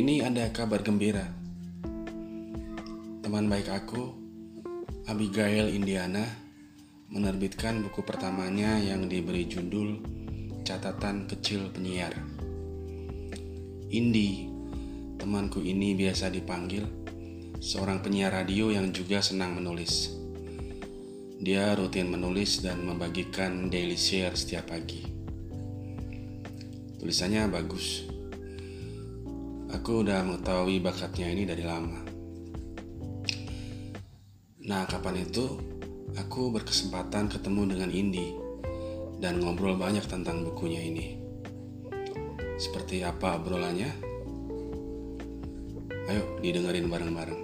ini ada kabar gembira. Teman baik aku, Abigail Indiana, menerbitkan buku pertamanya yang diberi judul Catatan Kecil Penyiar. Indi, temanku ini biasa dipanggil seorang penyiar radio yang juga senang menulis. Dia rutin menulis dan membagikan daily share setiap pagi. Tulisannya bagus. Aku udah mengetahui bakatnya ini dari lama. Nah, kapan itu aku berkesempatan ketemu dengan Indi dan ngobrol banyak tentang bukunya ini. Seperti apa obrolannya? Ayo didengerin bareng-bareng.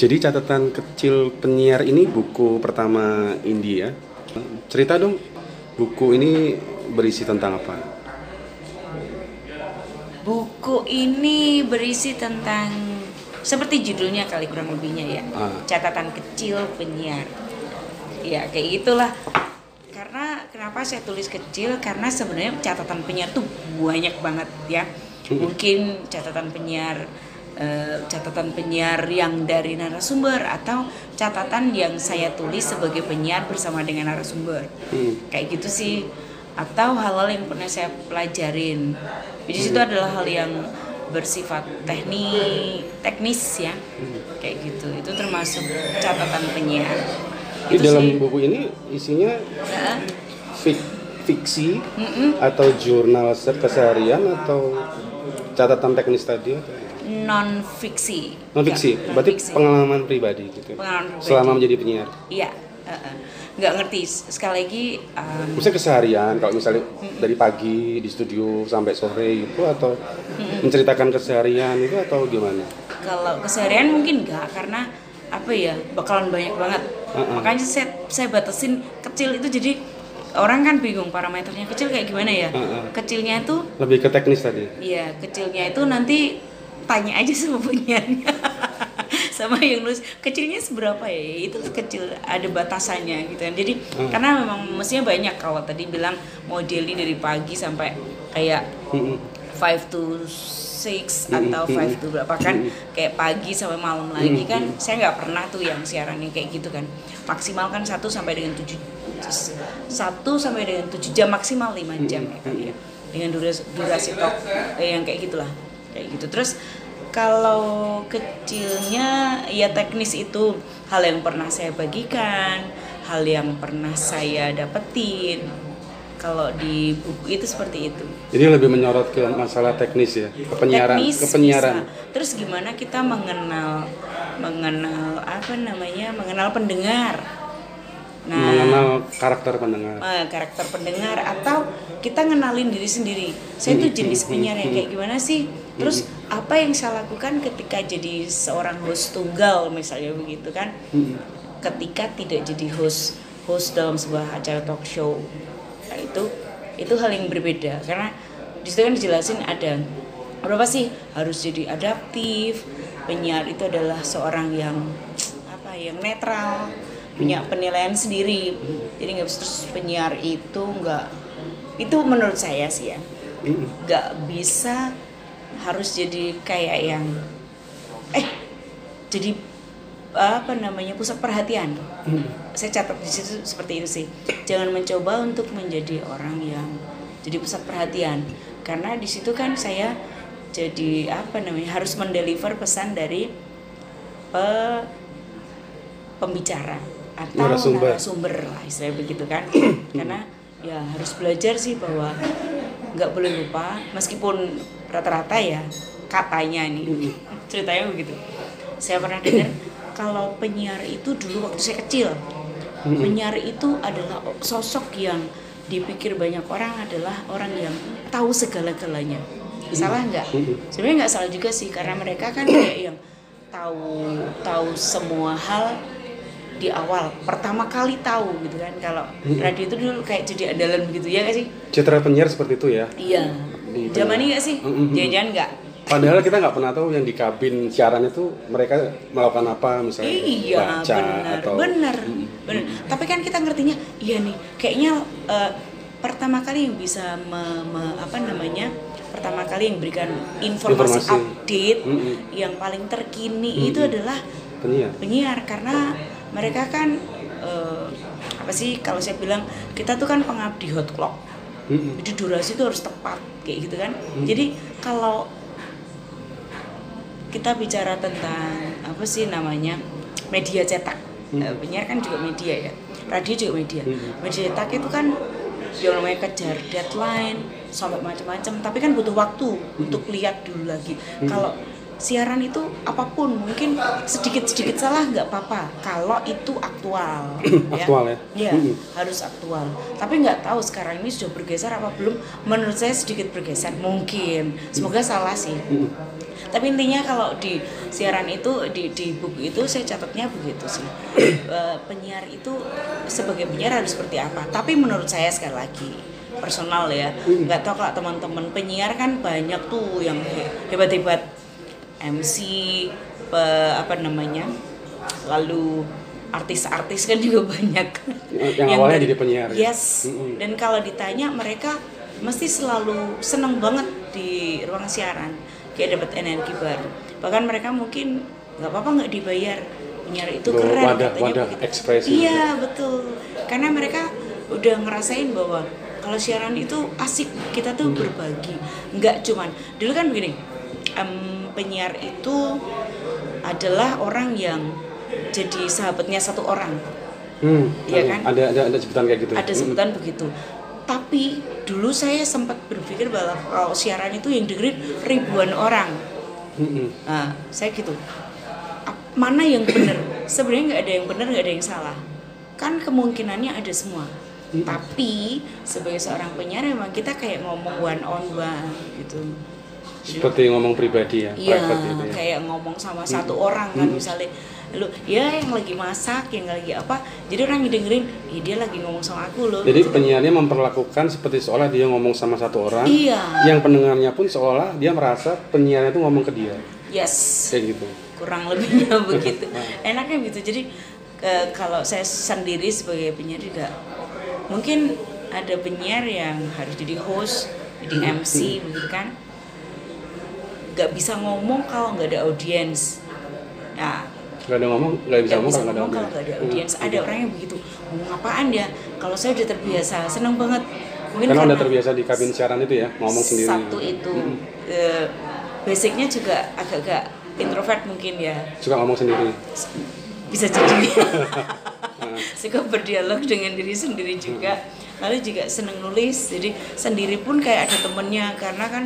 Jadi catatan kecil penyiar ini buku pertama Indi ya. Cerita dong, buku ini berisi tentang apa? Buku ini berisi tentang seperti judulnya kali kurang lebihnya ya. Ah. Catatan kecil penyiar. Ya, kayak gitulah. Karena kenapa saya tulis kecil? Karena sebenarnya catatan penyiar tuh banyak banget ya. Mungkin catatan penyiar eh, catatan penyiar yang dari narasumber atau catatan yang saya tulis sebagai penyiar bersama dengan narasumber. Hmm. Kayak gitu sih atau hal-hal yang pernah saya pelajarin. Jadi situ adalah hal yang bersifat teknik teknis ya. Kayak gitu. Itu termasuk catatan penyiar. Di Itu dalam sih. buku ini isinya Heeh. fik- fiksi Mm-mm. atau jurnal se- keseharian atau catatan teknis tadi atau non fiksi. non fiksi Nggak, berarti non-fiksi. pengalaman pribadi gitu Pengalaman pribadi. selama menjadi penyiar Iya. heeh. Nggak ngerti. Sekali lagi um, misalnya keseharian kalau misalnya dari pagi di studio sampai sore itu atau menceritakan keseharian itu atau gimana kalau keseharian mungkin enggak karena apa ya bakalan banyak banget Uh-uh. makanya saya saya batasin kecil itu jadi orang kan bingung parameternya kecil kayak gimana ya Uh-uh. kecilnya itu lebih ke teknis tadi ya kecilnya itu nanti tanya aja sama penyiarnya sama yang nulis. Kecilnya seberapa ya? Itu kecil ada batasannya gitu kan. Jadi Hmm. karena memang mestinya banyak kalau tadi bilang mau daily dari pagi sampai kayak Mm-mm. 5 to 6 Mm-mm, atau 5 to berapa kan kayak pagi sampai malam lagi kan. Saya nggak pernah tuh yang siarannya kayak gitu kan. Maksimal kan 1 sampai dengan 7 1 sampai dengan 7 jam maksimal 5 jam ya kali ya. Dengan durasi, durasi talk eh, yang kayak gitulah. Kayak gitu. Terus kalau kecilnya ya teknis itu hal yang pernah saya bagikan hal yang pernah saya dapetin kalau di buku itu seperti itu jadi lebih menyorot ke masalah teknis ya ke penyiaran teknis ke penyiaran bisa. Terus gimana kita mengenal mengenal apa namanya? mengenal pendengar. Nah, mengenal karakter pendengar eh, karakter pendengar atau kita ngenalin diri sendiri. Saya tuh jenis penyiar yang kayak gimana sih? Terus apa yang saya lakukan ketika jadi seorang host tunggal misalnya begitu kan? Mm-mm. Ketika tidak jadi host host dalam sebuah acara talk show. Nah, itu itu hal yang berbeda. Karena di situ kan dijelasin ada berapa sih? Harus jadi adaptif penyiar itu adalah seorang yang apa yang netral punya penilaian sendiri. Jadi nggak terus penyiar itu nggak itu menurut saya sih ya nggak bisa harus jadi kayak yang eh jadi apa namanya pusat perhatian Mm. saya catat di situ seperti itu sih jangan mencoba untuk menjadi orang yang jadi pusat perhatian karena di situ kan saya jadi apa namanya harus mendeliver pesan dari pe, pembicara atau Narasumber. narasumber lah istilahnya begitu kan karena ya harus belajar sih bahwa nggak boleh lupa meskipun rata-rata ya katanya nih. Ceritanya begitu. Saya pernah dengar kalau penyiar itu dulu waktu saya kecil penyiar itu adalah sosok yang dipikir banyak orang adalah orang yang tahu segala-galanya. Salah nggak? Sebenarnya nggak salah juga sih karena mereka kan kayak yang tahu tahu semua hal di awal. Pertama kali tahu gitu kan kalau radio itu dulu kayak jadi andalan begitu ya nggak sih? Citra penyiar seperti itu ya? Iya Di- zaman ini nggak sih jangan-jangan nggak Padahal kita nggak pernah tahu yang di kabin siaran itu mereka melakukan apa misalnya Iya, baca benar, atau benar, benar. Tapi kan kita ngertinya, iya nih, kayaknya eh, pertama kali yang bisa me- me- apa namanya pertama kali yang berikan informasi, Informasi. update Mm-mm. yang paling terkini Mm-mm. itu adalah penyiar penyiar karena mereka kan eh, apa sih kalau saya bilang kita tuh kan pengabdi hot clock Mm-mm. jadi durasi itu harus tepat kayak gitu kan jadi kalau kita bicara tentang apa sih namanya media cetak Hmm. Penyiar kan juga media ya radio juga media Hmm. media cetak itu kan yang namanya kejar deadline sampai macam-macam tapi kan butuh waktu untuk lihat dulu lagi Hmm. kalau siaran itu apa pun mungkin sedikit-sedikit salah nggak apa-apa kalau itu aktual Aktual ya? Iya, Mm-mm. harus aktual. Tapi nggak tahu sekarang ini sudah bergeser apa belum. Menurut saya sedikit bergeser, mungkin. Semoga salah sih. Mm-mm. Tapi intinya kalau di siaran itu di di buku itu saya catatnya begitu sih. Eh, penyiar itu sebagai penyiar harus seperti apa? Tapi menurut saya sekali lagi personal ya. Nggak tahu kalau teman-teman penyiar kan banyak tuh yang he- hebat-hebat MC pe- apa namanya? Lalu artis-artis kan juga banyak. Yang awalnya jadi penyiar, ya? Yes. Mm-mm. Dan kalau ditanya mereka mesti selalu seneng banget di ruang siaran kayak dapat energi baru. Bahkan mereka mungkin nggak apa-apa nggak dibayar penyiar itu Loh, keren wadah- katanya wadah begitu. ekspresi. Iya betul. Karena mereka udah ngerasain bahwa kalau siaran itu asik kita tuh berbagi nggak cuman dulu kan begini em, penyiar itu adalah orang yang jadi sahabatnya satu orang. Hmm, ada- kan? Ada ada ada sebutan kayak gitu. ada sebutan begitu. Tapi dulu saya sempat berpikir bahwa kalau siaran itu yang dengerin ribuan orang. Mm-mm. nah saya gitu. Mana yang benar? Sebenarnya nggak ada yang benar nggak ada yang salah. Kan kemungkinannya ada semua. Mm-mm. tapi sebagai seorang penyiar memang kita kayak ngomong one on one gitu Seperti ngomong pribadi ya, Iya, private gitu ya. kayak ngomong sama satu orang kan Mm. misalnya lu ya yang lagi masak, yang lagi apa, jadi orang dengerin, "Ih, dia lagi ngomong sama aku loh. Jadi gitu. penyiarnya memperlakukan seperti seolah dia ngomong sama satu orang. Iya. Yang pendengarnya pun seolah dia merasa penyiarnya itu ngomong ke dia. yes, Kayak gitu. kurang lebihnya begitu. Enaknya gitu. Jadi ke- kalau saya sendiri sebagai penyiar juga mungkin ada penyiar yang harus jadi host, jadi MC begitu kan. Gak bisa ngomong kalau nggak ada audiens. Nah, Gak ada ngomong, gak bisa nggak ngomong bisa kalau nggak ada ngomong kalau audiens. nggak ada Hmm. audiens. Ada orang yang begitu ngomong apaan ya? Kalau saya udah terbiasa, seneng banget. Mungkin Karena udah terbiasa di kabin siaran itu ya, ngomong sendiri. Satu itu, eh, basicnya juga agak-agak introvert mungkin ya. Suka ngomong sendiri. Bisa jadi. Suka berdialog dengan diri sendiri juga. Lalu juga seneng nulis. Jadi sendiri pun kayak ada temennya karena kan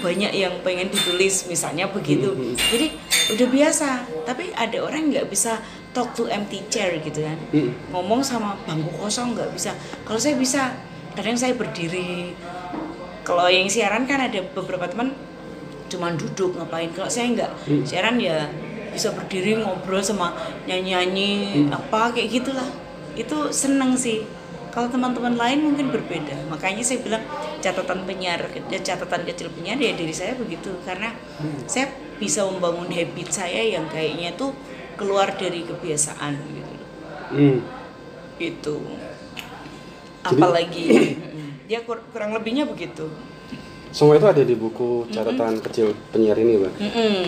banyak yang pengen ditulis misalnya begitu. Jadi udah biasa. Tapi ada orang nggak bisa talk to empty chair gitu kan. Mm. Ngomong sama bangku kosong nggak bisa. Kalau saya bisa. Kadang saya berdiri. Kalau yang siaran kan ada beberapa teman cuman duduk ngapain kalau saya nggak siaran ya bisa berdiri ngobrol sama nyanyi-nyanyi apa kayak gitulah itu seneng sih kalau teman-teman lain mungkin berbeda makanya saya bilang catatan penyiar ya, catatan kecil penyiar ya diri saya begitu karena saya bisa membangun habit saya yang kayaknya tuh keluar dari kebiasaan gitu. Hmm. itu apalagi mm, ya kur- kurang lebihnya begitu Semua itu ada di buku catatan kecil penyiar ini, Mbak. Mm-mm.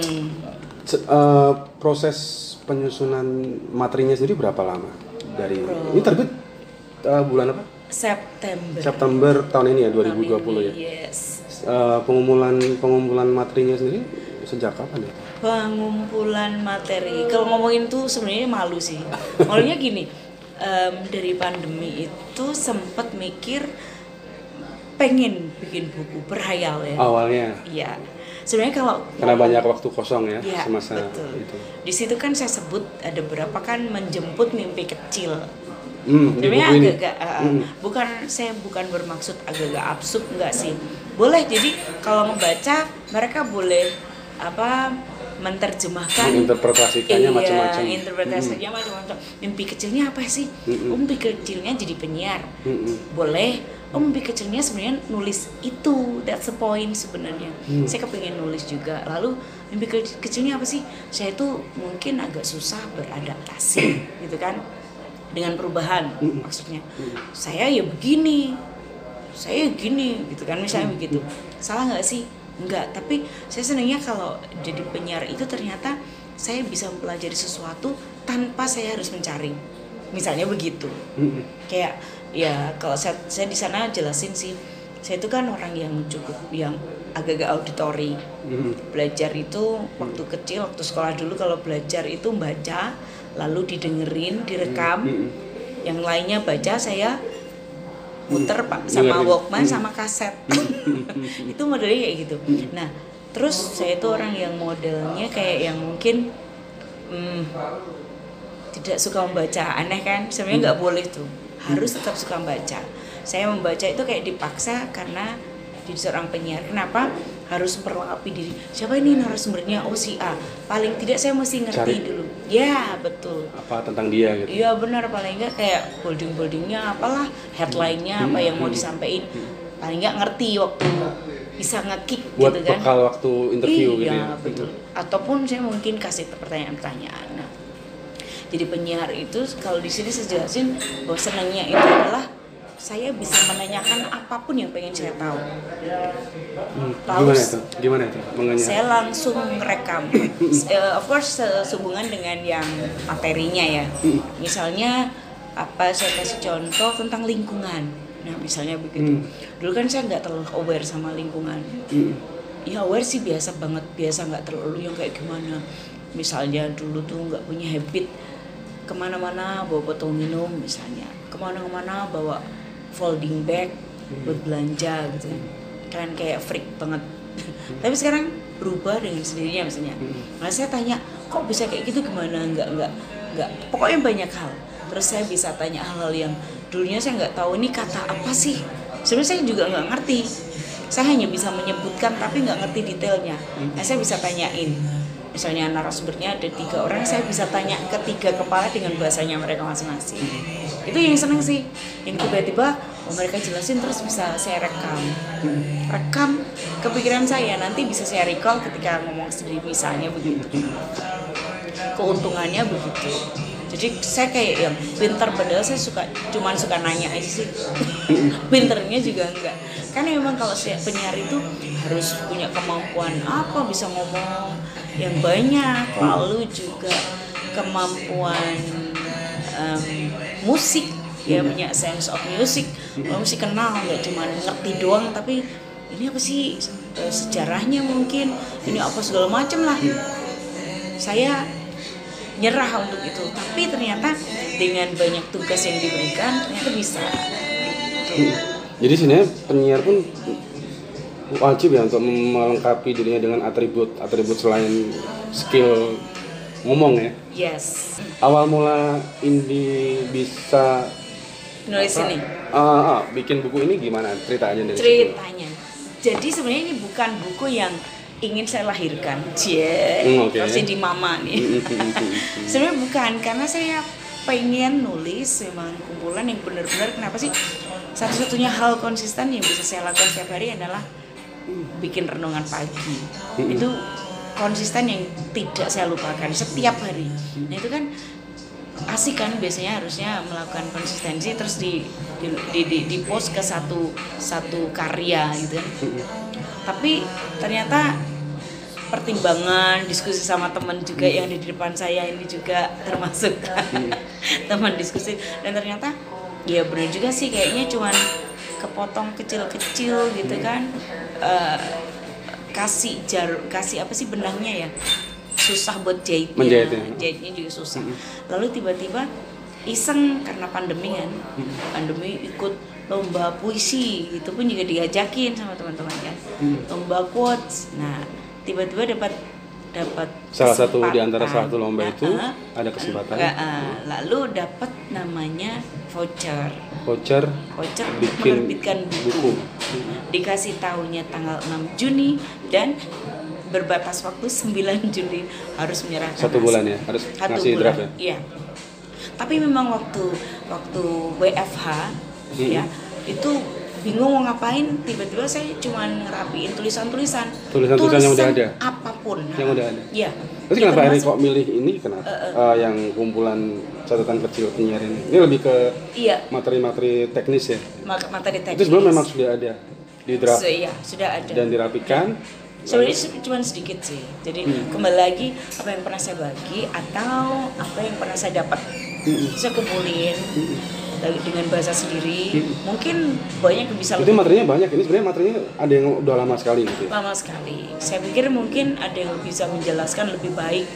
Se- eh, proses penyusunan materinya sendiri berapa lama? Dari ini terbit eh, bulan apa? September September tahun ini ya, tahun 2020 ya. ini, yes Eh, pengumpulan pengumpulan materinya sendiri sejak kapan ya? pengumpulan materi kalau ngomongin tuh sebenarnya malu sih malunya gini em, dari pandemi itu sempat mikir pengen bikin buku berhayal ya Awalnya iya sebenarnya kalau karena banyak waktu kosong ya Iya, semasa betul. itu. di situ kan saya sebut ada berapa kan menjemput mimpi kecil Hmm, Sebenarnya agak-agak uh, Hmm. bukan saya bukan bermaksud agak-agak absurd enggak sih. Boleh jadi kalau membaca mereka boleh apa menerjemahkan Menginterpretasikannya iya, macam-macam. interpretasinya macam-macam. Mimpi kecilnya apa sih? Mm-mm. Oh, mimpi kecilnya jadi penyiar. Mm-mm. Boleh. Oh, mimpi kecilnya sebenarnya nulis itu. That's the point sebenarnya. Hmm. Saya kepengen nulis juga. Lalu mimpi ke- kecilnya apa sih? Saya tuh mungkin agak susah beradaptasi gitu kan dengan perubahan Mm-mm. maksudnya. Saya ya begini. saya gini gitu kan misalnya begitu salah nggak sih nggak tapi saya senangnya kalau jadi penyiar itu ternyata saya bisa mempelajari sesuatu tanpa saya harus mencari misalnya begitu Mm-mm. kayak ya kalau saya saya di sana jelasin sih saya itu kan orang yang cukup yang agak-agak auditori Mm-mm. belajar itu waktu kecil waktu sekolah dulu kalau belajar itu baca lalu didengerin direkam. Mm-mm. yang lainnya baca saya muter pak sama walkman Hmm. sama kaset. Itu modelnya kayak gitu. Nah terus saya itu orang yang modelnya kayak yang mungkin hmm, tidak suka membaca. Aneh kan? Sebenarnya nggak boleh tuh. Harus tetap suka membaca. Saya membaca itu kayak dipaksa karena jadi seorang penyiar. Kenapa harus memperlengkapi diri. Siapa ini narasumbernya? Oh si A. Paling tidak saya mesti ngerti Cari. dulu. Ya betul. Apa tentang dia gitu? Iya benar. Paling enggak kayak bolding boldingnya apalah headline-nya apa yang mau disampaikan. Paling enggak ngerti waktu bisa ngekick buat gitu kan. bekal waktu interview iya, gitu ya? betul. Ataupun saya mungkin kasih pertanyaan-pertanyaan. Nah, jadi penyiar itu kalau di sini saya jelasin bahwa senangnya itu adalah saya bisa menanyakan apa pun yang pengen saya tahu. Hmm, Lalu gimana itu? Gimana itu? Mengenai saya langsung rekam. Eh, of course sehubungan dengan yang materinya ya. Misalnya apa saya kasih contoh tentang lingkungan. Nah misalnya begitu. Hmm. dulu kan saya nggak terlalu aware sama lingkungan. Mm-mm. ya aware sih biasa banget. Biasa nggak terlalu yang kayak gimana. Misalnya dulu tuh nggak punya habit ke mana-mana bawa botol minum misalnya. Ke mana-mana bawa folding bag buat belanja gitu. Kan kalian kayak freak banget. Tapi sekarang berubah dengan sendirinya misalnya nah saya tanya kok bisa kayak gitu? Gimana? Nggak nggak nggak. Pokoknya banyak hal. Terus saya bisa tanya hal-hal yang dulunya saya nggak tahu ini kata apa sih? Sebenarnya saya juga nggak ngerti. Saya hanya bisa menyebutkan tapi nggak ngerti detailnya. Nah saya bisa tanyain. Misalnya narasumbernya ada tiga orang saya bisa tanya ke tiga kepala dengan bahasanya mereka masing-masing itu yang seneng sih. Yang tiba-tiba oh, mereka jelasin terus bisa saya rekam. Rekam kepikiran saya. Nanti bisa saya recall ketika ngomong sendiri. Misalnya begitu. Keuntungannya begitu. Jadi saya kayak yang pinter padahal saya suka cuman suka nanya aja sih. Pinternya juga enggak. Karena memang kalau saya penyiar itu harus punya kemampuan apa? Bisa ngomong yang banyak. Lalu juga kemampuan em, musik. Ya punya sense of music. Kalau mesti kenal nggak cuma ngerti doang tapi ini apa sih eh, sejarahnya mungkin ini apa segala macam lah. Saya nyerah untuk itu. Tapi ternyata dengan banyak tugas yang diberikan ternyata bisa. Gitu. jadi sebenarnya penyiar pun wajib ya untuk melengkapi dirinya dengan atribut atribut selain skill ngomong ya? Yes. Awal mula Indi bisa nulis ini? Ah, ah, bikin buku ini gimana? Ceritanya dari situ? ceritanya. Jadi sebenarnya ini bukan buku yang ingin saya lahirkan. Cie. Hmm, oke. pasti di mama nih. Sebenarnya bukan. Karena saya pengen nulis memang kumpulan yang benar-benar kenapa sih? Satu-satunya hal konsisten yang bisa saya lakukan setiap hari adalah bikin renungan pagi. Itu konsisten yang tidak saya lupakan. Setiap hari. Nah itu kan asik kan biasanya harusnya melakukan konsistensi terus di di, di, di, di post ke satu satu karya gitu. Kan tapi ternyata pertimbangan diskusi sama teman juga yang di depan saya ini juga termasuk teman diskusi. Dan ternyata ya benar juga sih kayaknya cuman kepotong kecil-kecil gitu kan. Eh, kasih jar kasih apa sih benangnya ya? Susah buat jahitnya. Menjahitnya. jahitnya juga susah. Lalu tiba-tiba iseng karena pandemi kan. Pandemi ikut lomba puisi itu pun juga diajakin sama teman-teman kan lomba quotes. Nah tiba-tiba dapat dapat salah satu di antara salah satu lomba itu Nah, ada kesempatan. Nggak, ah, lalu dapat namanya voucher voucher voucher bikin menerbitkan buku dikasih tahunya tanggal 6 Juni dan berbatas waktu 9 Juli harus menyerahkan satu hasil. bulan ya harus satu ngasih bulan draft ya iya tapi memang waktu waktu WFH Hmm. ya itu bingung mau ngapain tiba-tiba saya cuma ngerapiin tulisan-tulisan Tulisan-tulisan yang udah ada? apa pun Yang udah ada? iya Terus Ya, kenapa Eri kok milih ini kenapa? Eh, yang kumpulan catatan kecil penyiar ini. Ini lebih ke iya materi-materi teknis ya. materi teknis Itu sebelum memang sudah ada di draft So, iya sudah ada dan dirapikan. sebenarnya se- cuma sedikit sih jadi Hmm. kembali lagi apa yang pernah saya bagi atau apa yang pernah saya dapat Hmm. saya kumpulin dari- dengan bahasa sendiri mungkin banyak yang bisa Itu materinya banyak. Ini sebenarnya materinya ada yang udah lama sekali gitu ya. lama sekali saya pikir mungkin ada yang bisa menjelaskan lebih baik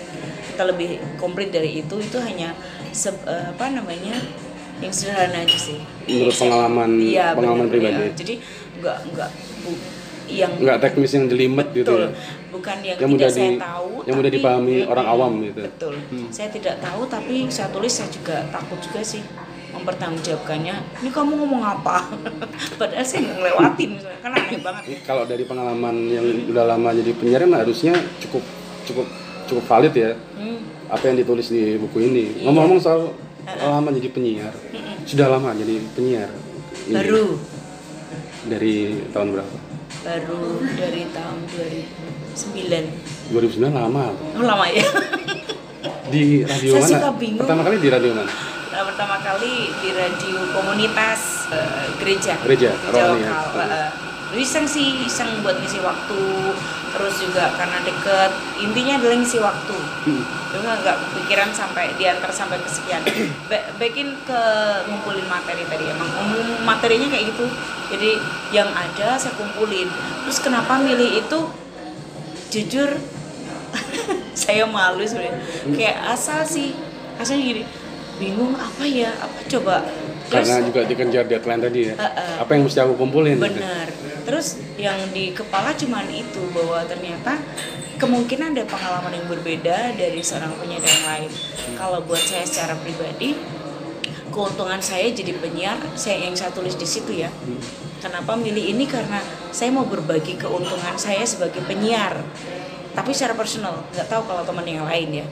atau lebih komplit dari itu itu hanya se- eh, apa namanya yang sederhana aja sih Menurut pengalaman Iya, pengalaman benar, pribadi. iya. jadi nggak nggak bu- yang Nggak teknis yang jelimet gitu betul ya. bukan yang, Yang tidak saya di- tahu yang mudah dipahami orang awam gitu. betul saya tidak tahu tapi saya tulis saya juga takut juga sih mempertanggungjawabkannya ini kamu ngomong apa padahal saya nggak ngelewatin misalnya kan aneh banget kalau dari pengalaman yang udah lama jadi penyiar kan harusnya cukup cukup cukup valid ya Hmm, apa yang ditulis di buku ini. Iya. Ngomong-ngomong soal lama jadi penyiar, sudah lama jadi penyiar. Ini baru dari tahun berapa? baru dari tahun 2009 2009 lama. oh, lama ya Di radio Saya mana? suka bingung. Pertama kali di radio mana? Nah, pertama kali di radio komunitas eh, gereja Gereja, ya. lokal uh, iseng sih iseng buat ngisi waktu terus juga karena deket intinya adalah ngisi waktu. Hmm. cuma nggak kepikiran sampai diantar sampai kesekian. Ba- baikin ke ngumpulin materi tadi emang umum materinya kayak gitu. Jadi yang ada saya kumpulin. Terus kenapa milih itu? Jujur saya malu sebenarnya. Kayak asal sih asalnya gini bingung apa ya apa coba terus Karena juga dikejar deadline tadi ya. Eh, eh. Apa yang mesti aku kumpulin? gitu. benar terus yang di kepala cuman itu bahwa ternyata kemungkinan ada pengalaman yang berbeda dari seorang penyiar yang lain kalau buat saya secara pribadi keuntungan saya jadi penyiar saya yang saya tulis di situ ya kenapa milih ini karena saya mau berbagi keuntungan saya sebagai penyiar tapi secara personal nggak tahu kalau teman yang lain ya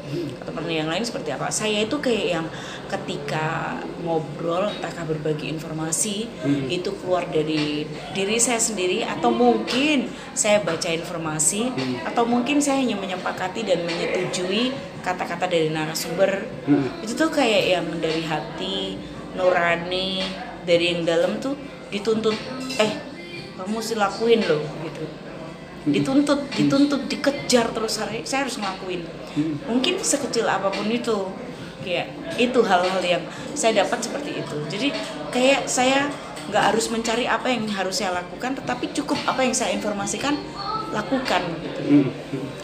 teman yang lain seperti apa. Saya itu kayak yang ketika ngobrol entahkah berbagi informasi itu keluar dari diri saya sendiri atau mungkin saya baca informasi atau mungkin saya hanya menyepakati dan menyetujui kata-kata dari narasumber. Itu tuh kayak yang dari hati nurani dari yang dalam tuh dituntut eh kamu mesti lakuin loh dituntut dituntut dikejar terus saya saya harus ngelakuin. Mungkin sekecil apa pun itu kayak itu hal-hal yang saya dapat seperti itu. Jadi kayak saya nggak harus mencari apa yang harus saya lakukan tetapi cukup apa yang saya informasikan lakukan gitu.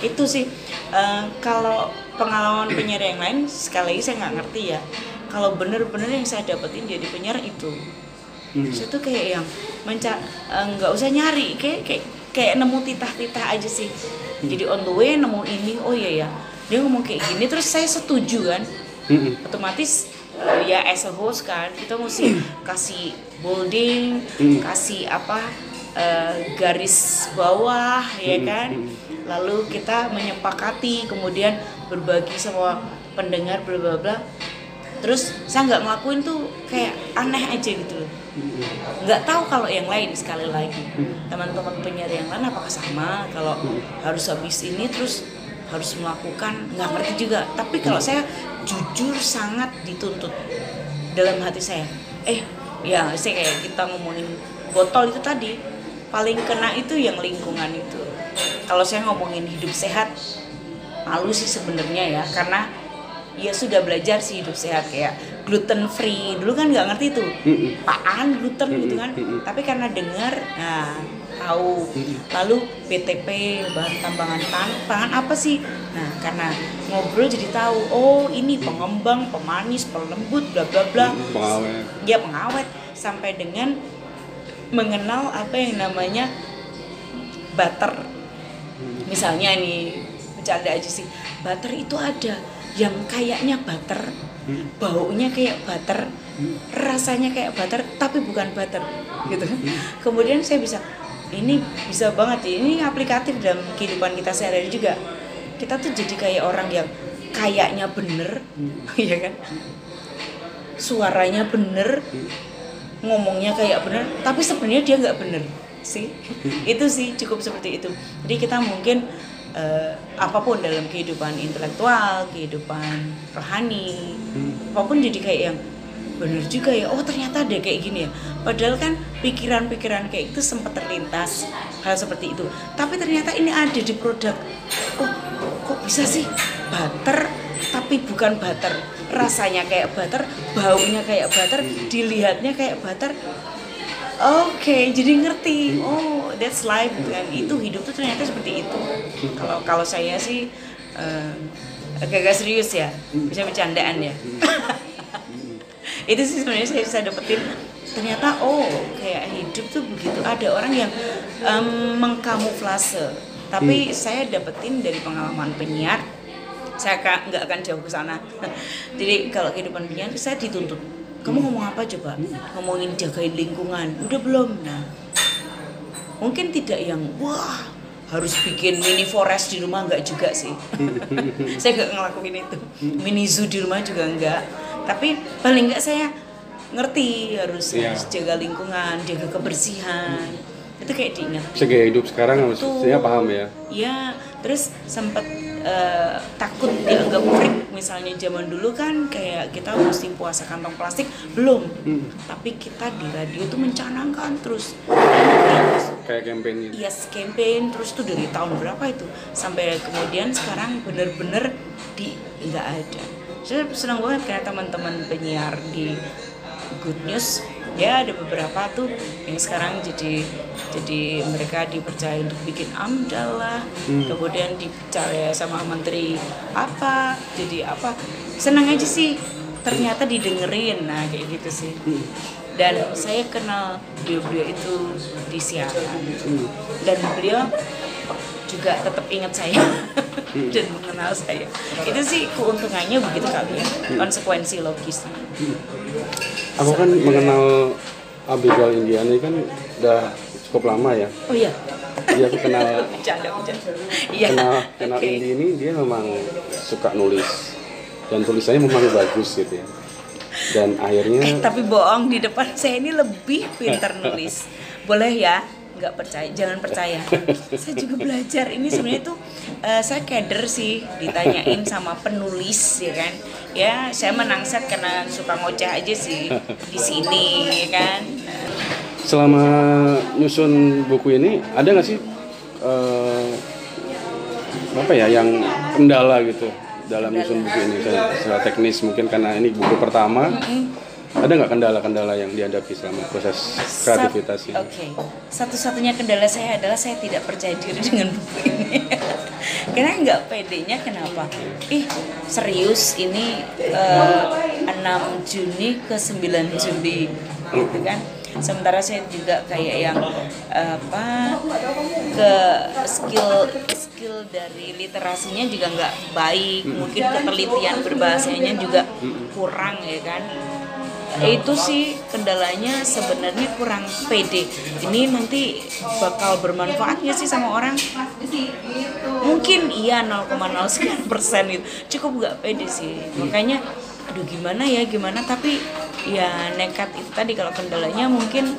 Itu sih. Eh, kalau pengalaman penyiar yang lain sekali lagi saya nggak ngerti ya. Kalau bener-bener yang saya dapetin jadi penyiar itu. Saya tuh kayak yang menca eh, nggak usah nyari kayak kayak kayak nemu titah-titah aja sih. Jadi on the way nemu ini oh iya ya dia ngomong kayak gini terus saya setuju kan? Mm-mm. otomatis eh, ya as a host kan kita mesti kasih bolding kasih apa eh, garis bawah ya kan? Lalu kita menyepakati kemudian berbagi sama pendengar bla bla bla terus saya nggak ngelakuin tuh kayak aneh aja gitu loh. Nggak tahu kalau yang lain sekali lagi. Teman-teman penyiar yang lain apakah sama? Kalau harus habis ini terus harus melakukan nggak ngerti juga. Tapi kalau saya jujur sangat dituntut dalam hati saya. Eh ya saya kayak kita ngomongin botol itu tadi paling kena itu yang lingkungan itu. Kalau saya ngomongin hidup sehat malu sih sebenarnya ya. Karena ya sudah belajar sih hidup sehat kayak gluten free dulu kan nggak ngerti tuh apaan gluten gitu kan. Tapi karena dengar nah tahu. Lalu BTP bahan tambangan pan- pangan apa sih? Nah karena ngobrol jadi tahu oh ini pengembang pemanis pelembut bla bla bla. Pengawet. ya pengawet. Sampai dengan mengenal apa yang namanya butter. Misalnya ini bercanda aja sih. Butter itu ada yang kayaknya butter baunya kayak butter rasanya kayak butter tapi bukan butter gitu kemudian saya bisa ini bisa banget ya ini aplikatif dalam kehidupan kita sehari-hari juga. Kita tuh jadi kayak orang yang kayaknya bener ya kan? Suaranya bener ngomongnya kayak bener tapi sebenarnya dia nggak bener sih. Itu sih cukup seperti itu. Jadi kita mungkin eh, apa pun dalam kehidupan intelektual kehidupan rohani apa pun jadi kayak yang bener juga ya. Oh ternyata ada kayak gini ya. Padahal kan pikiran-pikiran kayak itu sempat terlintas hal seperti itu. Tapi ternyata ini ada di produk. Oh kok bisa sih? Butter tapi bukan butter. Rasanya kayak butter baunya kayak butter dilihatnya kayak butter Oke, jadi ngerti. Oh, that's life. Kan. Itu hidup tuh ternyata seperti itu. Kalau kalau saya sih eh, agak-agak serius ya, bisa bercandaan ya. itu sih sebenarnya saya bisa dapetin. Ternyata oh kayak hidup tuh begitu. Ada orang yang em, mengkamuflase. Tapi saya dapetin dari pengalaman penyiar. Saya nggak akan jauh ke sana. Jadi kalau kehidupan penyiar saya dituntut kamu ngomong apa coba? Ngomongin jagain lingkungan. Udah belum? Nah mungkin tidak yang wah harus bikin mini forest di rumah nggak juga sih. Saya nggak ngelakuin itu. Mini zoo di rumah juga nggak. Tapi paling nggak saya ngerti harus, Iya. harus jaga lingkungan jaga kebersihan. Itu kayak diingat. Segi hidup sekarang maksudnya paham ya. Ya terus sempat eh, takut dianggap freak. Misalnya zaman dulu kan kayak kita mesti puasa kantong plastik belum. Tapi kita di radio tuh mencanangkan terus. Kayak campaign gitu? Yes campaign. Terus tuh dari tahun berapa itu? Sampai kemudian sekarang bener-bener di nggak ada. Saya senang banget kayak teman-teman penyiar di Good News ya ada beberapa tuh yang sekarang jadi jadi mereka dipercaya untuk bikin amdal lah. Kemudian dipercaya sama menteri apa jadi apa. Senang aja sih ternyata didengerin. Nah kayak gitu sih. Dan saya kenal beliau-beliau itu di siaran. Dan beliau juga tetap ingat saya dan mengenal saya. Itu sih keuntungannya begitu kali ya konsekuensi logisnya aku kan mengenal Abigail Indiana ini kan udah cukup lama ya. Oh iya. Jadi aku kenal bercanda bercanda. Iya. kenal kenal. Indi ini dia memang suka nulis. Dan tulisannya memang bagus gitu ya. Dan eh akhirnya tapi bohong di depan saya ini lebih pintar nulis. Boleh ya nggak percaya jangan percaya. Saya juga belajar ini sebenarnya tuh eh, saya keder sih ditanyain sama penulis ya kan? Ya saya menangset karena suka ngoceh aja sih di sini ya kan? Selama nyusun buku ini ada nggak sih eh, apa ya yang kendala gitu dalam nyusun buku ini? Secara teknis mungkin karena ini buku pertama ada nggak kendala-kendala yang dihadapi selama proses kreativitas ini? Oke, satu-satunya kendala saya adalah saya tidak percaya diri dengan buku ini. Karena nggak pedenya kenapa? Ih, serius ini eh, 6 Juni ke 9 Juli gitu kan. Sementara saya juga kayak yang apa ke skill skill dari literasinya juga nggak baik, mungkin ketelitian berbahasanya juga kurang ya kan itu sih kendalanya sebenarnya kurang pede. Ini nanti bakal bermanfaat nggak sih sama orang? Mungkin iya 0,0 sekian persen gitu cukup nggak pede sih. Makanya aduh gimana ya gimana? Tapi ya nekat itu tadi. Kalau kendalanya mungkin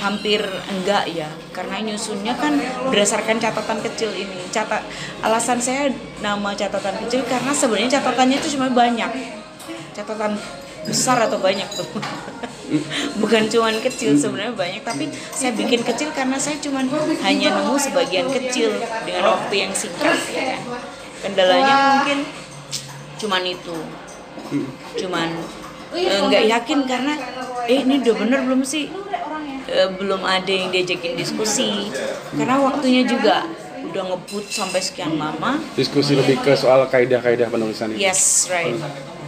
hampir enggak ya. Karena nyusunnya kan berdasarkan catatan kecil ini. Catat alasan saya nama catatan kecil karena sebenarnya catatannya itu cuma banyak. Catatan besar atau banyak tuh. Bukan cuman kecil sebenarnya banyak tapi saya bikin kecil karena saya cuman hanya nemu sebagian kecil dengan waktu yang singkat ya kan. Kendalanya mungkin cuman itu. Cuman eh, nggak yakin karena eh ini udah bener belum sih? Eh, belum ada yang diajakin diskusi. Karena waktunya juga udah ngebut sampai sekian lama Diskusi lebih ke soal kaidah-kaidah penulisan ini. Yes, right.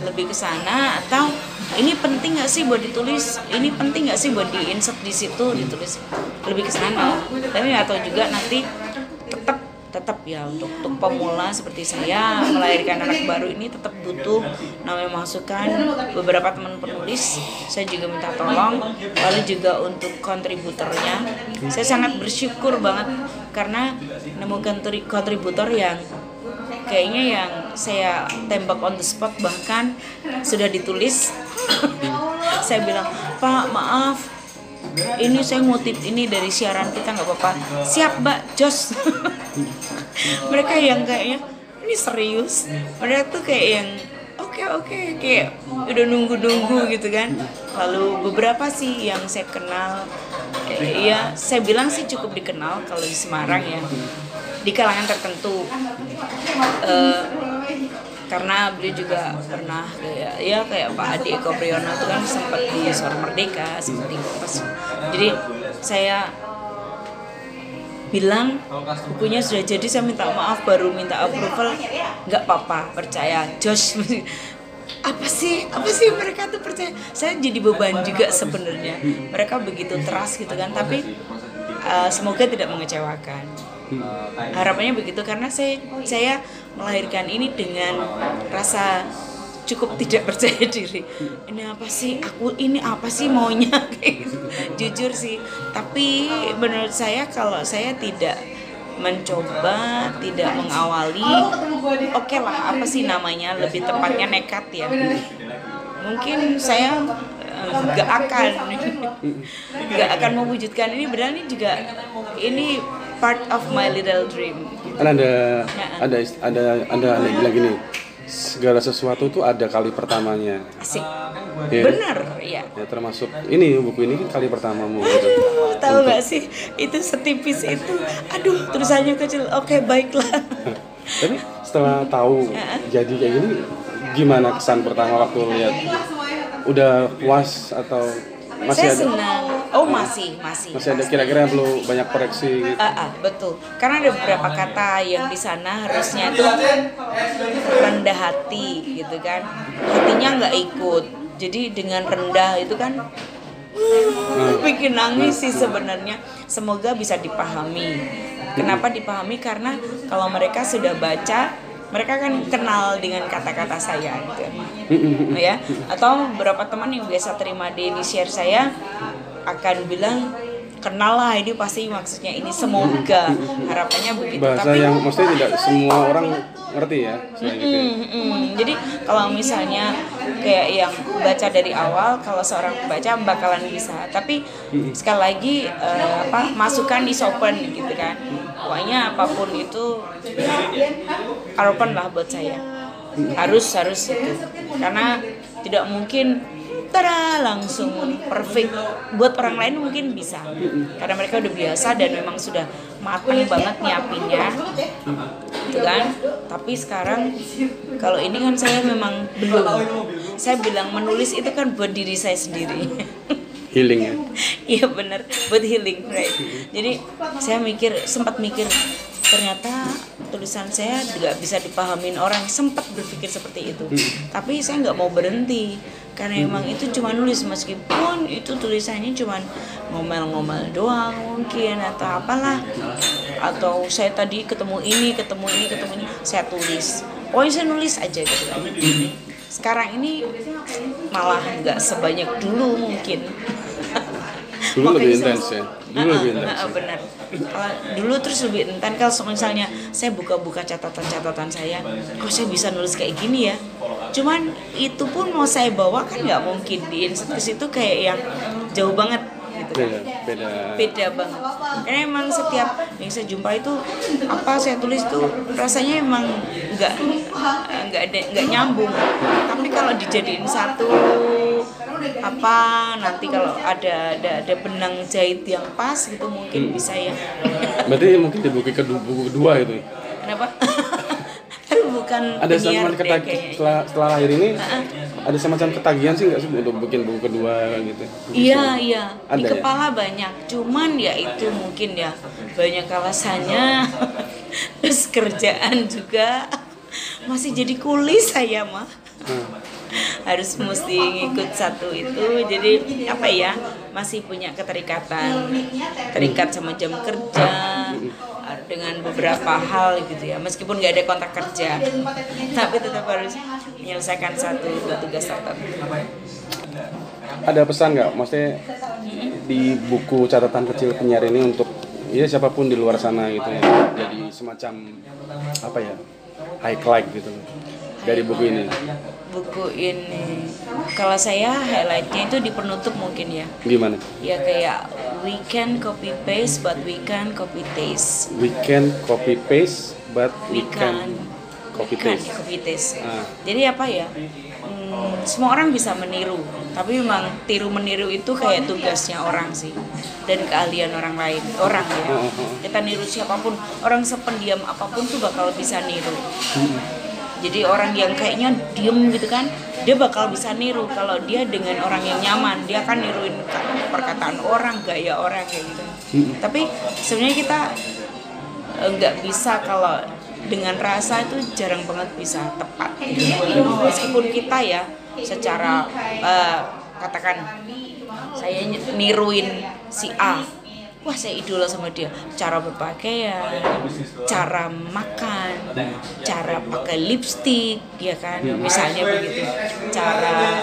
Lebih ke sana atau ini penting nggak sih buat ditulis? Ini penting nggak sih buat di insert di situ ditulis? Lebih ke sana. Tapi atau juga nanti tetap tetap ya untuk untuk pemula seperti saya melahirkan anak baru ini tetap butuh namanya masukan beberapa teman penulis saya juga minta tolong lalu juga untuk kontributornya saya sangat bersyukur banget karena nemu kontri- kontributor yang kayaknya yang saya tembak on the spot bahkan sudah ditulis. Saya bilang pak maaf. Ini saya ngutip ini dari siaran kita nggak apa-apa. Siap mbak jos. Mereka yang kayaknya ini serius? Mereka tuh kayak yang oke oke kayak udah nunggu-nunggu gitu kan. Lalu beberapa sih yang saya kenal eh, ya saya bilang sih cukup dikenal kalau di Semarang ya di kalangan tertentu. Eh, karena beliau juga pernah kayak ya kayak Pak Adi Eko Priyono itu kan sempat di Suara Merdeka di Kompas. Jadi saya bilang bukunya sudah jadi saya minta maaf baru minta approval nggak apa-apa percaya. Josh apa sih? Apa sih mereka tuh percaya? Saya jadi beban juga sebenarnya. Mereka begitu teras gitu kan tapi uh, semoga tidak mengecewakan harapannya begitu karena saya saya melahirkan ini dengan rasa cukup tidak percaya diri. Ini apa sih? Aku ini apa sih maunya? Kayak gitu. jujur sih. Tapi menurut saya kalau saya tidak mencoba tidak mengawali oke lah apa sih namanya? Lebih tepatnya nekat ya. Mungkin saya eh, nggak akan nggak akan mewujudkan ini. Benar ini juga ini part of my little dream. Kan ada ada ada ada ada bilang gini segala sesuatu tuh ada kali pertamanya. Asik. Iya. benar ya ya termasuk ini buku ini kan kali pertamamu gitu. Aduh, tahu nggak sih? Itu setipis itu. Aduh tulisannya kecil. Oke baiklah. Tapi setelah tahu jadi kayak gini gimana kesan pertama waktu lihat? Udah puas atau masih saya ada? senang. Oh masih masih. Masih ada kira-kira yang perlu banyak koreksi gitu. Ah, ah, betul. Karena ada beberapa kata yang di sana harusnya itu rendah hati gitu kan. Hatinya nggak ikut. Jadi dengan rendah itu kan uh, bikin nangis sih sebenarnya. Semoga bisa dipahami. Kenapa dipahami? Karena kalau mereka sudah baca mereka kan kenal dengan kata-kata saya gitu ya atau beberapa teman yang biasa terima daily share saya akan bilang kenal lah ini pasti maksudnya ini semoga harapannya begitu bahasa tapi yang maksudnya tidak semua orang ngerti ya gitu ya. Mm, mm. Jadi kalau misalnya kayak yang baca dari awal, kalau seorang pembaca bakalan bisa. Tapi sekali lagi eh, apa masukan di open gitu kan. Pokoknya apa pun itu open lah buat saya. Harus harus itu. Karena tidak mungkin tada langsung perfect. Buat orang lain mungkin bisa. Karena mereka udah biasa dan memang sudah matang banget nyiapinnya. Gitu kan? Tapi sekarang kalau ini kan saya memang belum. Saya bilang menulis itu kan buat diri saya sendiri healing ya? Iya bener. Buat healing right. Jadi saya mikir sempat mikir ternyata tulisan saya nggak bisa dipahamin orang sempat berpikir seperti itu. Tapi saya nggak mau berhenti karena emang itu cuma nulis meskipun itu tulisannya cuma ngomel-ngomel doang mungkin atau apalah. Atau saya tadi ketemu ini ketemu ini ketemu ini saya tulis. Pokoknya saya nulis aja gitu. Kan sekarang ini malah nggak sebanyak dulu mungkin dulu lebih intens ya? Dulu lebih Ah, ah, intens. ah, benar. Dulu terus lebih intens. Kalau misalnya saya buka-buka catatan-catatan saya kok saya bisa nulis kayak gini ya? Cuman itu pun mau saya bawa kan nggak mungkin. Di insert ke situ kayak yang jauh banget gitu kan. Beda beda. Beda banget. Karena emang setiap yang saya jumpa itu apa saya tulis tuh rasanya emang nggak nggak nggak nyambung. Tapi kalau dijadiin satu apa nanti kalau ada ada ada benang jahit yang pas gitu mungkin bisa ya. Berarti mungkin di buku kedua buku kedua itu kenapa? Tapi bukan ada semacam deh ketag kayaknya. setelah setelah lahir ini ada semacam ketagihan sih nggak sih untuk bikin buku kedua gitu? Iya iya. Di ya? kepala banyak, cuman ya itu mungkin ya banyak alasannya. Terus kerjaan juga. Masih jadi kuli saya mah. Harus mesti ngikut satu itu, jadi apa ya masih punya keterikatan, terikat sama jam kerja dengan beberapa hal gitu ya. Meskipun nggak ada kontrak kerja tapi tetap harus menyelesaikan satu dua tugas tertentu ada pesan nggak? Maksudnya di buku catatan kecil penyiar ini untuk ya siapa pun di luar sana gitu ya jadi semacam apa ya highlight gitu loh dari buku ini buku ini kalau saya highlightnya itu di penutup mungkin ya Gimana? ya kayak we can copy paste but we can copy taste We can copy paste, but we, we can, can copy we can paste. copy taste Ah. jadi apa ya hmm, semua orang bisa meniru tapi memang tiru meniru itu kayak tugasnya orang sih dan keahlian orang lain orang ya Oh, oh, oh. kita niru siapa pun orang sependiam apa pun tuh bakal bisa niru Hmm. Jadi orang yang kayaknya diem gitu kan dia bakal bisa niru. Kalau dia dengan orang yang nyaman dia akan niruin ka- perkataan orang gaya orang kayak gitu. Hmm. tapi sebenarnya kita eh, nggak bisa kalau dengan rasa itu jarang banget bisa tepat. Meskipun kita ya secara eh, katakan saya niruin si A wah saya idola sama dia. Cara berpakaian cara makan cara pakai lipstick ya kan? Misalnya begitu. Cara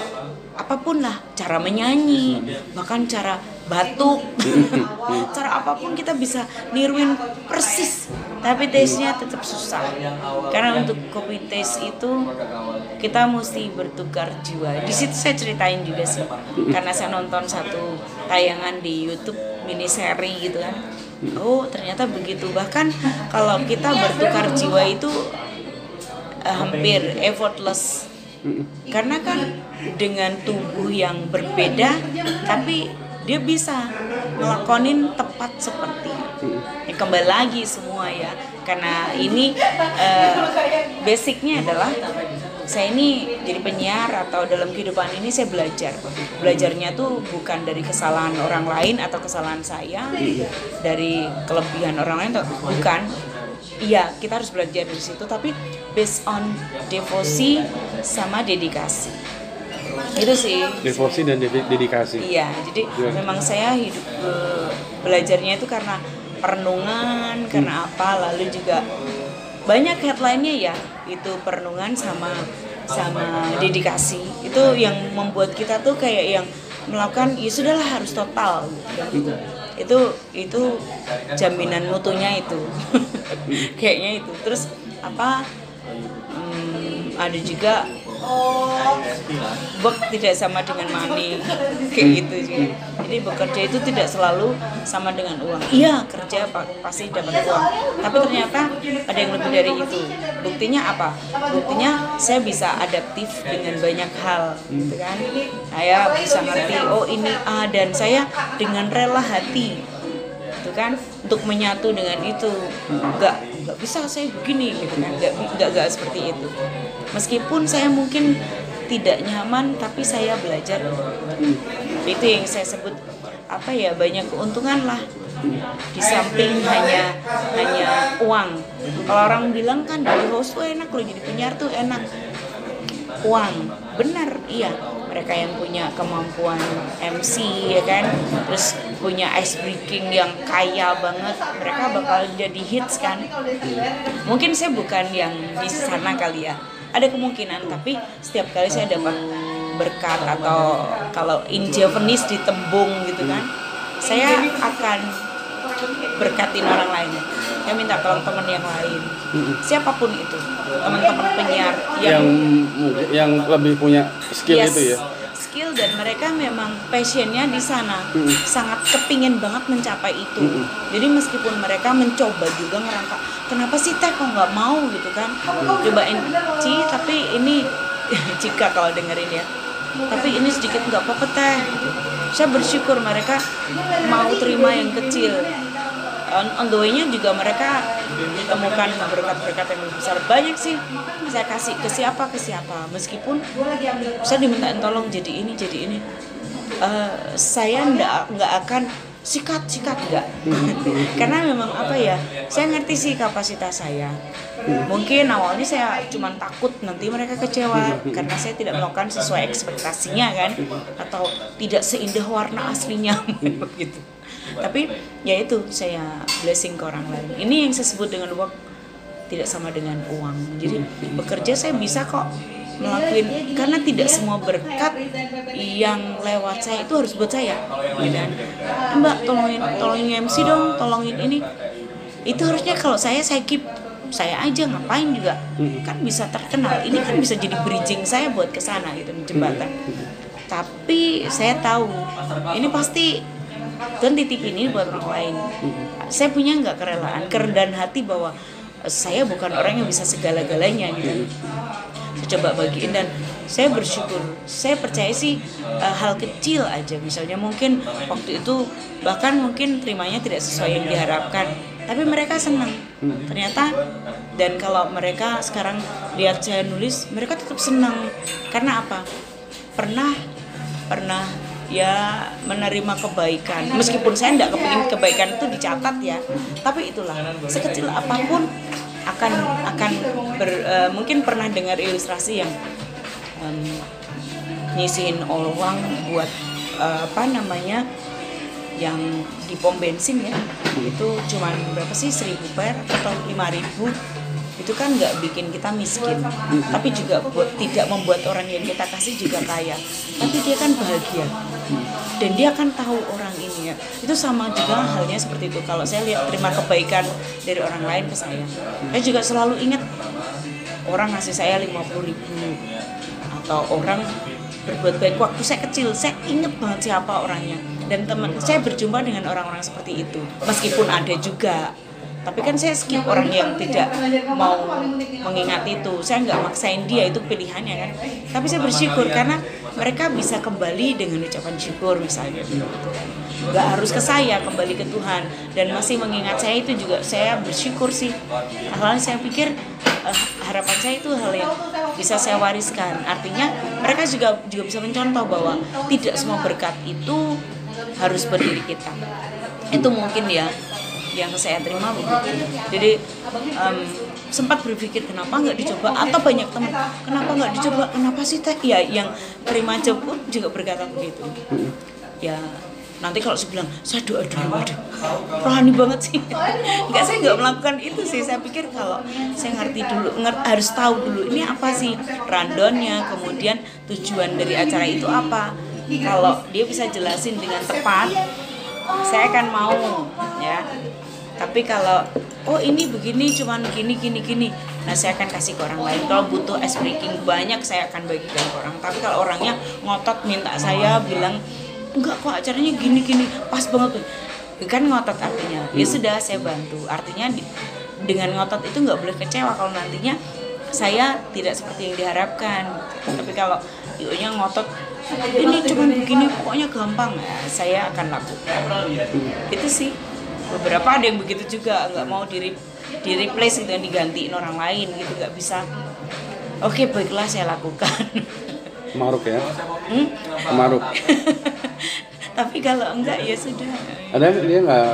apa pun lah. Cara menyanyi bahkan cara batuk. Cara apa pun kita bisa niruin persis. Tapi taste-nya tetap susah. Karena untuk copy taste itu kita mesti bertukar jiwa. Di situ saya ceritain juga sih. Karena saya nonton satu tayangan di YouTube mini seri gitu kan. Oh ternyata begitu. Bahkan kalau kita bertukar jiwa itu eh, hampir effortless. Karena kan dengan tubuh yang berbeda tapi dia bisa ngelakonin tepat seperti ya, kembali lagi semua ya. Karena ini eh, basicnya adalah saya ini jadi penyiar atau dalam kehidupan ini saya belajar. Belajarnya tuh bukan dari kesalahan orang lain atau kesalahan saya dari kelebihan orang lain atau bukan. Iya kita harus belajar dari situ tapi based on devosi sama dedikasi. Itu sih. Devosi dan dedi- dedikasi. Iya, jadi Iya. memang saya hidup eh, belajarnya itu karena perenungan, karena apa, lalu juga banyak headline-nya ya, itu perenungan sama sama dedikasi. Itu yang membuat kita tuh kayak yang melakukan ya sudahlah harus total. gitu. Itu itu jaminan mutunya itu. Kayaknya itu. Terus apa hmm, ada juga work tidak sama dengan money kayak gitu juga. Jadi bekerja itu tidak selalu sama dengan uang. Iya kerja pa- pasti dapat uang, tapi ternyata ada yang lebih dari itu. Buktinya apa? Buktinya saya bisa adaptif dengan banyak hal, gitu kan? Saya bisa ngerti oh ini A dan saya dengan rela hati gitu kan untuk menyatu dengan itu nggak nggak bisa saya begini gitu kan nggak nggak seperti itu meskipun saya mungkin tidak nyaman tapi saya belajar. Itu yang saya sebut apa ya banyak keuntungan lah. Di samping hanya hanya uang. Kalau orang bilang kan jadi host tuh enak loh jadi penyiar tuh enak. Uang. Benar iya. Mereka yang punya kemampuan MC ya kan? Terus punya ice breaking yang kaya banget mereka bakal jadi hits kan? Mungkin saya bukan yang di sana kali ya ada kemungkinan tapi setiap kali saya dapat berkat atau kalau in Javanese ditembung gitu kan saya akan berkatin orang lain. Saya minta tolong teman yang lain. Siapa pun itu teman-teman penyiar Yang mungkin- yang lebih punya skill Yes, itu ya. Skill dan mereka memang passionnya di sana. Sangat kepingin banget mencapai itu. Jadi meskipun mereka mencoba juga ngerangka kenapa sih teh kok nggak mau? gitu kan. Cobain ci tapi ini jika kalau dengerin ya tapi ini sedikit nggak apa-apa teh. Saya bersyukur mereka mau terima yang kecil on, on the way-nya juga mereka ditemukan berkat-berkat yang besar. Banyak sih. Saya kasih ke siapa ke siapa. Meskipun saya dimintain tolong jadi ini jadi ini. Eh, saya nggak nggak akan sikat sikat nggak. Karena memang apa ya saya ngerti sih kapasitas saya. Mungkin awalnya saya cuma takut nanti mereka kecewa karena saya tidak melakukan sesuai ekspektasinya kan? Atau tidak seindah warna aslinya. Begitu tapi ya itu saya blessing ke orang lain. Ini yang saya sebut dengan work tidak sama dengan uang. Jadi bekerja saya bisa kok ngelakuin karena tidak semua berkat yang lewat saya itu harus buat saya. Gitu. kan mbak tolongin tolongin MC dong tolongin ini. Itu harusnya kalau saya saya keep saya aja ngapain juga. Kan bisa terkenal. Ini kan bisa jadi bridging saya buat ke sana gitu jembatan. Tapi saya tahu. Ini pasti Tuhan titip ini buat orang lain saya punya nggak kerelaan kerendahan hati bahwa eh, saya bukan orang yang bisa segala-galanya gitu. Saya coba bagiin dan saya bersyukur. Saya percaya sih eh, hal kecil aja. Misalnya mungkin waktu itu bahkan mungkin terimanya tidak sesuai yang diharapkan tapi mereka senang. Ternyata dan kalau mereka sekarang lihat saya nulis mereka tetap senang. Karena apa? Pernah pernah ya menerima kebaikan. Meskipun saya tidak kepingin kebaikan itu dicatat ya tapi itulah sekecil apa pun akan akan ber, eh, mungkin pernah dengar ilustrasi yang em, nyisihin uang buat eh, apa namanya yang di pom bensin ya. Itu cuman berapa sih seribu per atau lima ribu itu kan nggak bikin kita miskin. Tapi juga buat tidak membuat orang yang kita kasih juga kaya. Tapi dia kan bahagia. Dan dia akan tahu orang ini ya. Itu sama juga halnya seperti itu. Kalau saya lihat terima kebaikan dari orang lain ke saya. Saya juga selalu ingat orang ngasih saya 50 ribu. Atau orang berbuat baik. Waktu saya kecil saya inget banget siapa orangnya. Dan teman saya berjumpa dengan orang-orang seperti itu. Meskipun ada juga tapi kan saya skip orang yang tidak mau mengingat itu. saya nggak maksain dia itu pilihannya kan. Tapi saya bersyukur karena mereka bisa kembali dengan ucapan syukur misalnya. Nggak harus ke saya kembali ke Tuhan. Dan masih mengingat saya itu juga saya bersyukur sih. Hal saya pikir eh, harapan saya itu hal yang bisa saya wariskan. Artinya mereka juga juga bisa mencontoh bahwa tidak semua berkat itu harus berdiri kita. Itu mungkin ya yang saya terima begitu. Jadi em, sempat berpikir kenapa nggak dicoba? Atau banyak teman kenapa nggak dicoba? Kenapa sih teh? Ya yang terima job pun juga berkata begitu. Ya nanti kalau saya bilang saya doa dulu aduh rohani banget sih. Nggak saya nggak melakukan itu sih. Saya pikir kalau saya ngerti dulu ngerti, harus tahu dulu ini apa sih randonnya kemudian tujuan dari acara itu apa. Kalau dia bisa jelasin dengan tepat saya akan mau ya tapi kalau oh ini begini cuman gini gini gini. Nah saya akan kasih ke orang lain. Kalau butuh ice breaking banyak saya akan bagikan ke orang. Tapi kalau orangnya ngotot minta saya bilang enggak kok acaranya gini gini. Pas banget. Kan ngotot artinya. Ya sudah saya bantu. Artinya di- dengan ngotot itu nggak boleh kecewa kalau nantinya saya tidak seperti yang diharapkan. Tapi kalau nya ngotot ini cuma begini pokoknya gampang. Ya saya akan lakukan. Itu sih beberapa ada yang begitu juga nggak mau di di replace gitu digantiin orang lain gitu nggak bisa oke baiklah saya lakukan Maruk ya, Hmm? Maruk. tapi kalau enggak ya sudah Ada dia nggak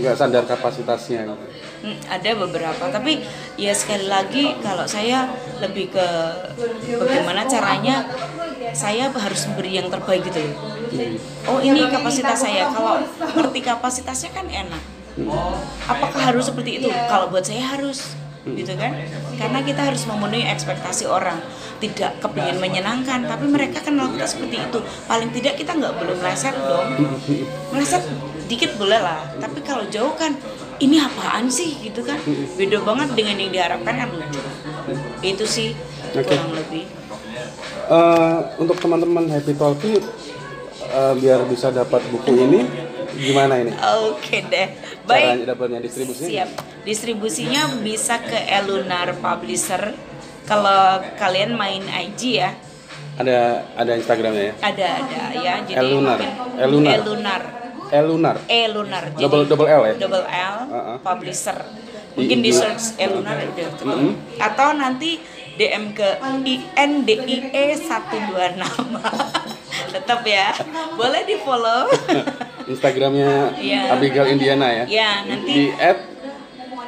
nggak sadar kapasitasnya. gitu. Hmm, ada beberapa tapi ya sekali lagi kalau saya lebih ke bagaimana caranya saya harus beri yang terbaik gitu loh oh ini kapasitas saya kalau ngerti kapasitasnya kan enak apakah harus seperti itu? Kalau buat saya harus gitu kan? Karena kita harus memenuhi ekspektasi orang. Tidak kepingin menyenangkan tapi mereka kan melakukan seperti itu. Paling tidak kita nggak boleh meleset dong. Meleset dikit boleh lah tapi kalau jauh kan ini apaan sih? gitu kan? Beda banget dengan yang diharapkan kan lucu itu sih Oke. kurang lebih. Eh, untuk teman-teman Happy Talkie eh, biar bisa dapat buku ini gimana ini? oke deh baik Caranya dapatnya distribusinya? Siap. Distribusinya bisa ke Elunar Publisher. Kalau kalian main IG ya, Ada ada Instagramnya ya? ada ada ya. Jadi Elunar. Elunar. Elunar. Elunar. Elunar. Jadi Double double L ya? double L Uh-uh. Publisher. Mungkin di search Elunar udah ketemu. Mm-hmm. Atau nanti DM ke INDIE 126. Tetap ya. Boleh di follow. Instagramnya Iya. Abigail Indiana ya? ya, nanti Di add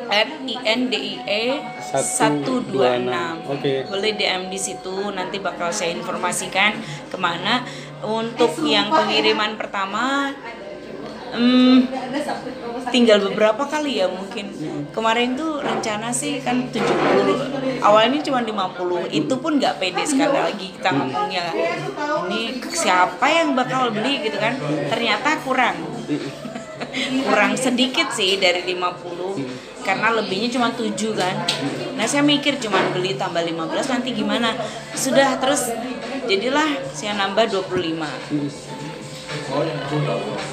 at INDIE 126 Oke. boleh DM di situ nanti bakal saya informasikan ke mana untuk yang pengiriman pertama hmm, tinggal beberapa kali ya mungkin. Kemarin tuh rencana sih kan 70 awalnya cuma 50 itu pun nggak pede sekali lagi kita ngomongnya ini siapa yang bakal beli? gitu kan. Ternyata kurang. Kurang sedikit sih dari 50 karena lebihnya cuma 7 kan. Nah saya mikir cuma beli tambah 15 nanti gimana? Sudah terus jadilah saya nambah 25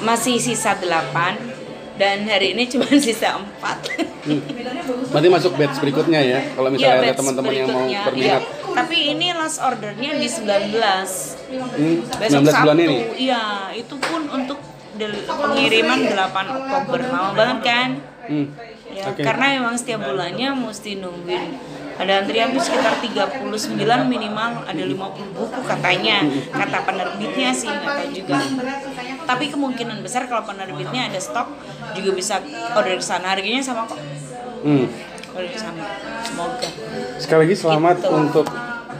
masih sisa 8 dan hari ini cuma sisa 4 Berarti masuk batch berikutnya ya. Kalau misalnya ada Iya, batch teman-teman yang mau berminat. iya. Tapi ini last ordernya di 19 Hmm, Besok 19 Sabtu, bulan ini. Iya, itu pun untuk pengiriman 8 Oktober. Lama banget kan? Hmm. Ya, Oke. karena memang setiap bulannya mesti nungguin ada antrian tuh sekitar 39 minimal ada 50 buku katanya kata penerbitnya sih nggak tahu juga tapi kemungkinan besar kalau penerbitnya ada stok juga bisa order ke sana harganya sama kok Hmm. order sama semoga Sekali lagi selamat Gitu. untuk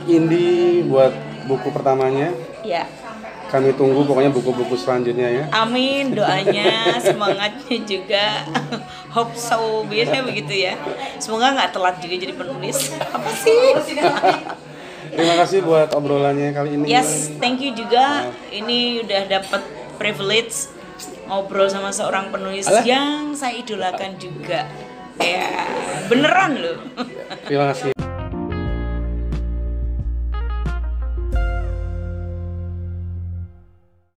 Indi buat buku pertamanya. ya Kami tunggu pokoknya buku-buku selanjutnya ya. Amin doanya semangatnya juga hope so biasanya begitu ya semoga nggak telat juga jadi penulis apa sih Terima kasih buat obrolannya kali ini. yes thank you juga ini udah dapet privilege ngobrol sama seorang penulis Alah. yang saya idolakan juga ya beneran loh Terima kasih.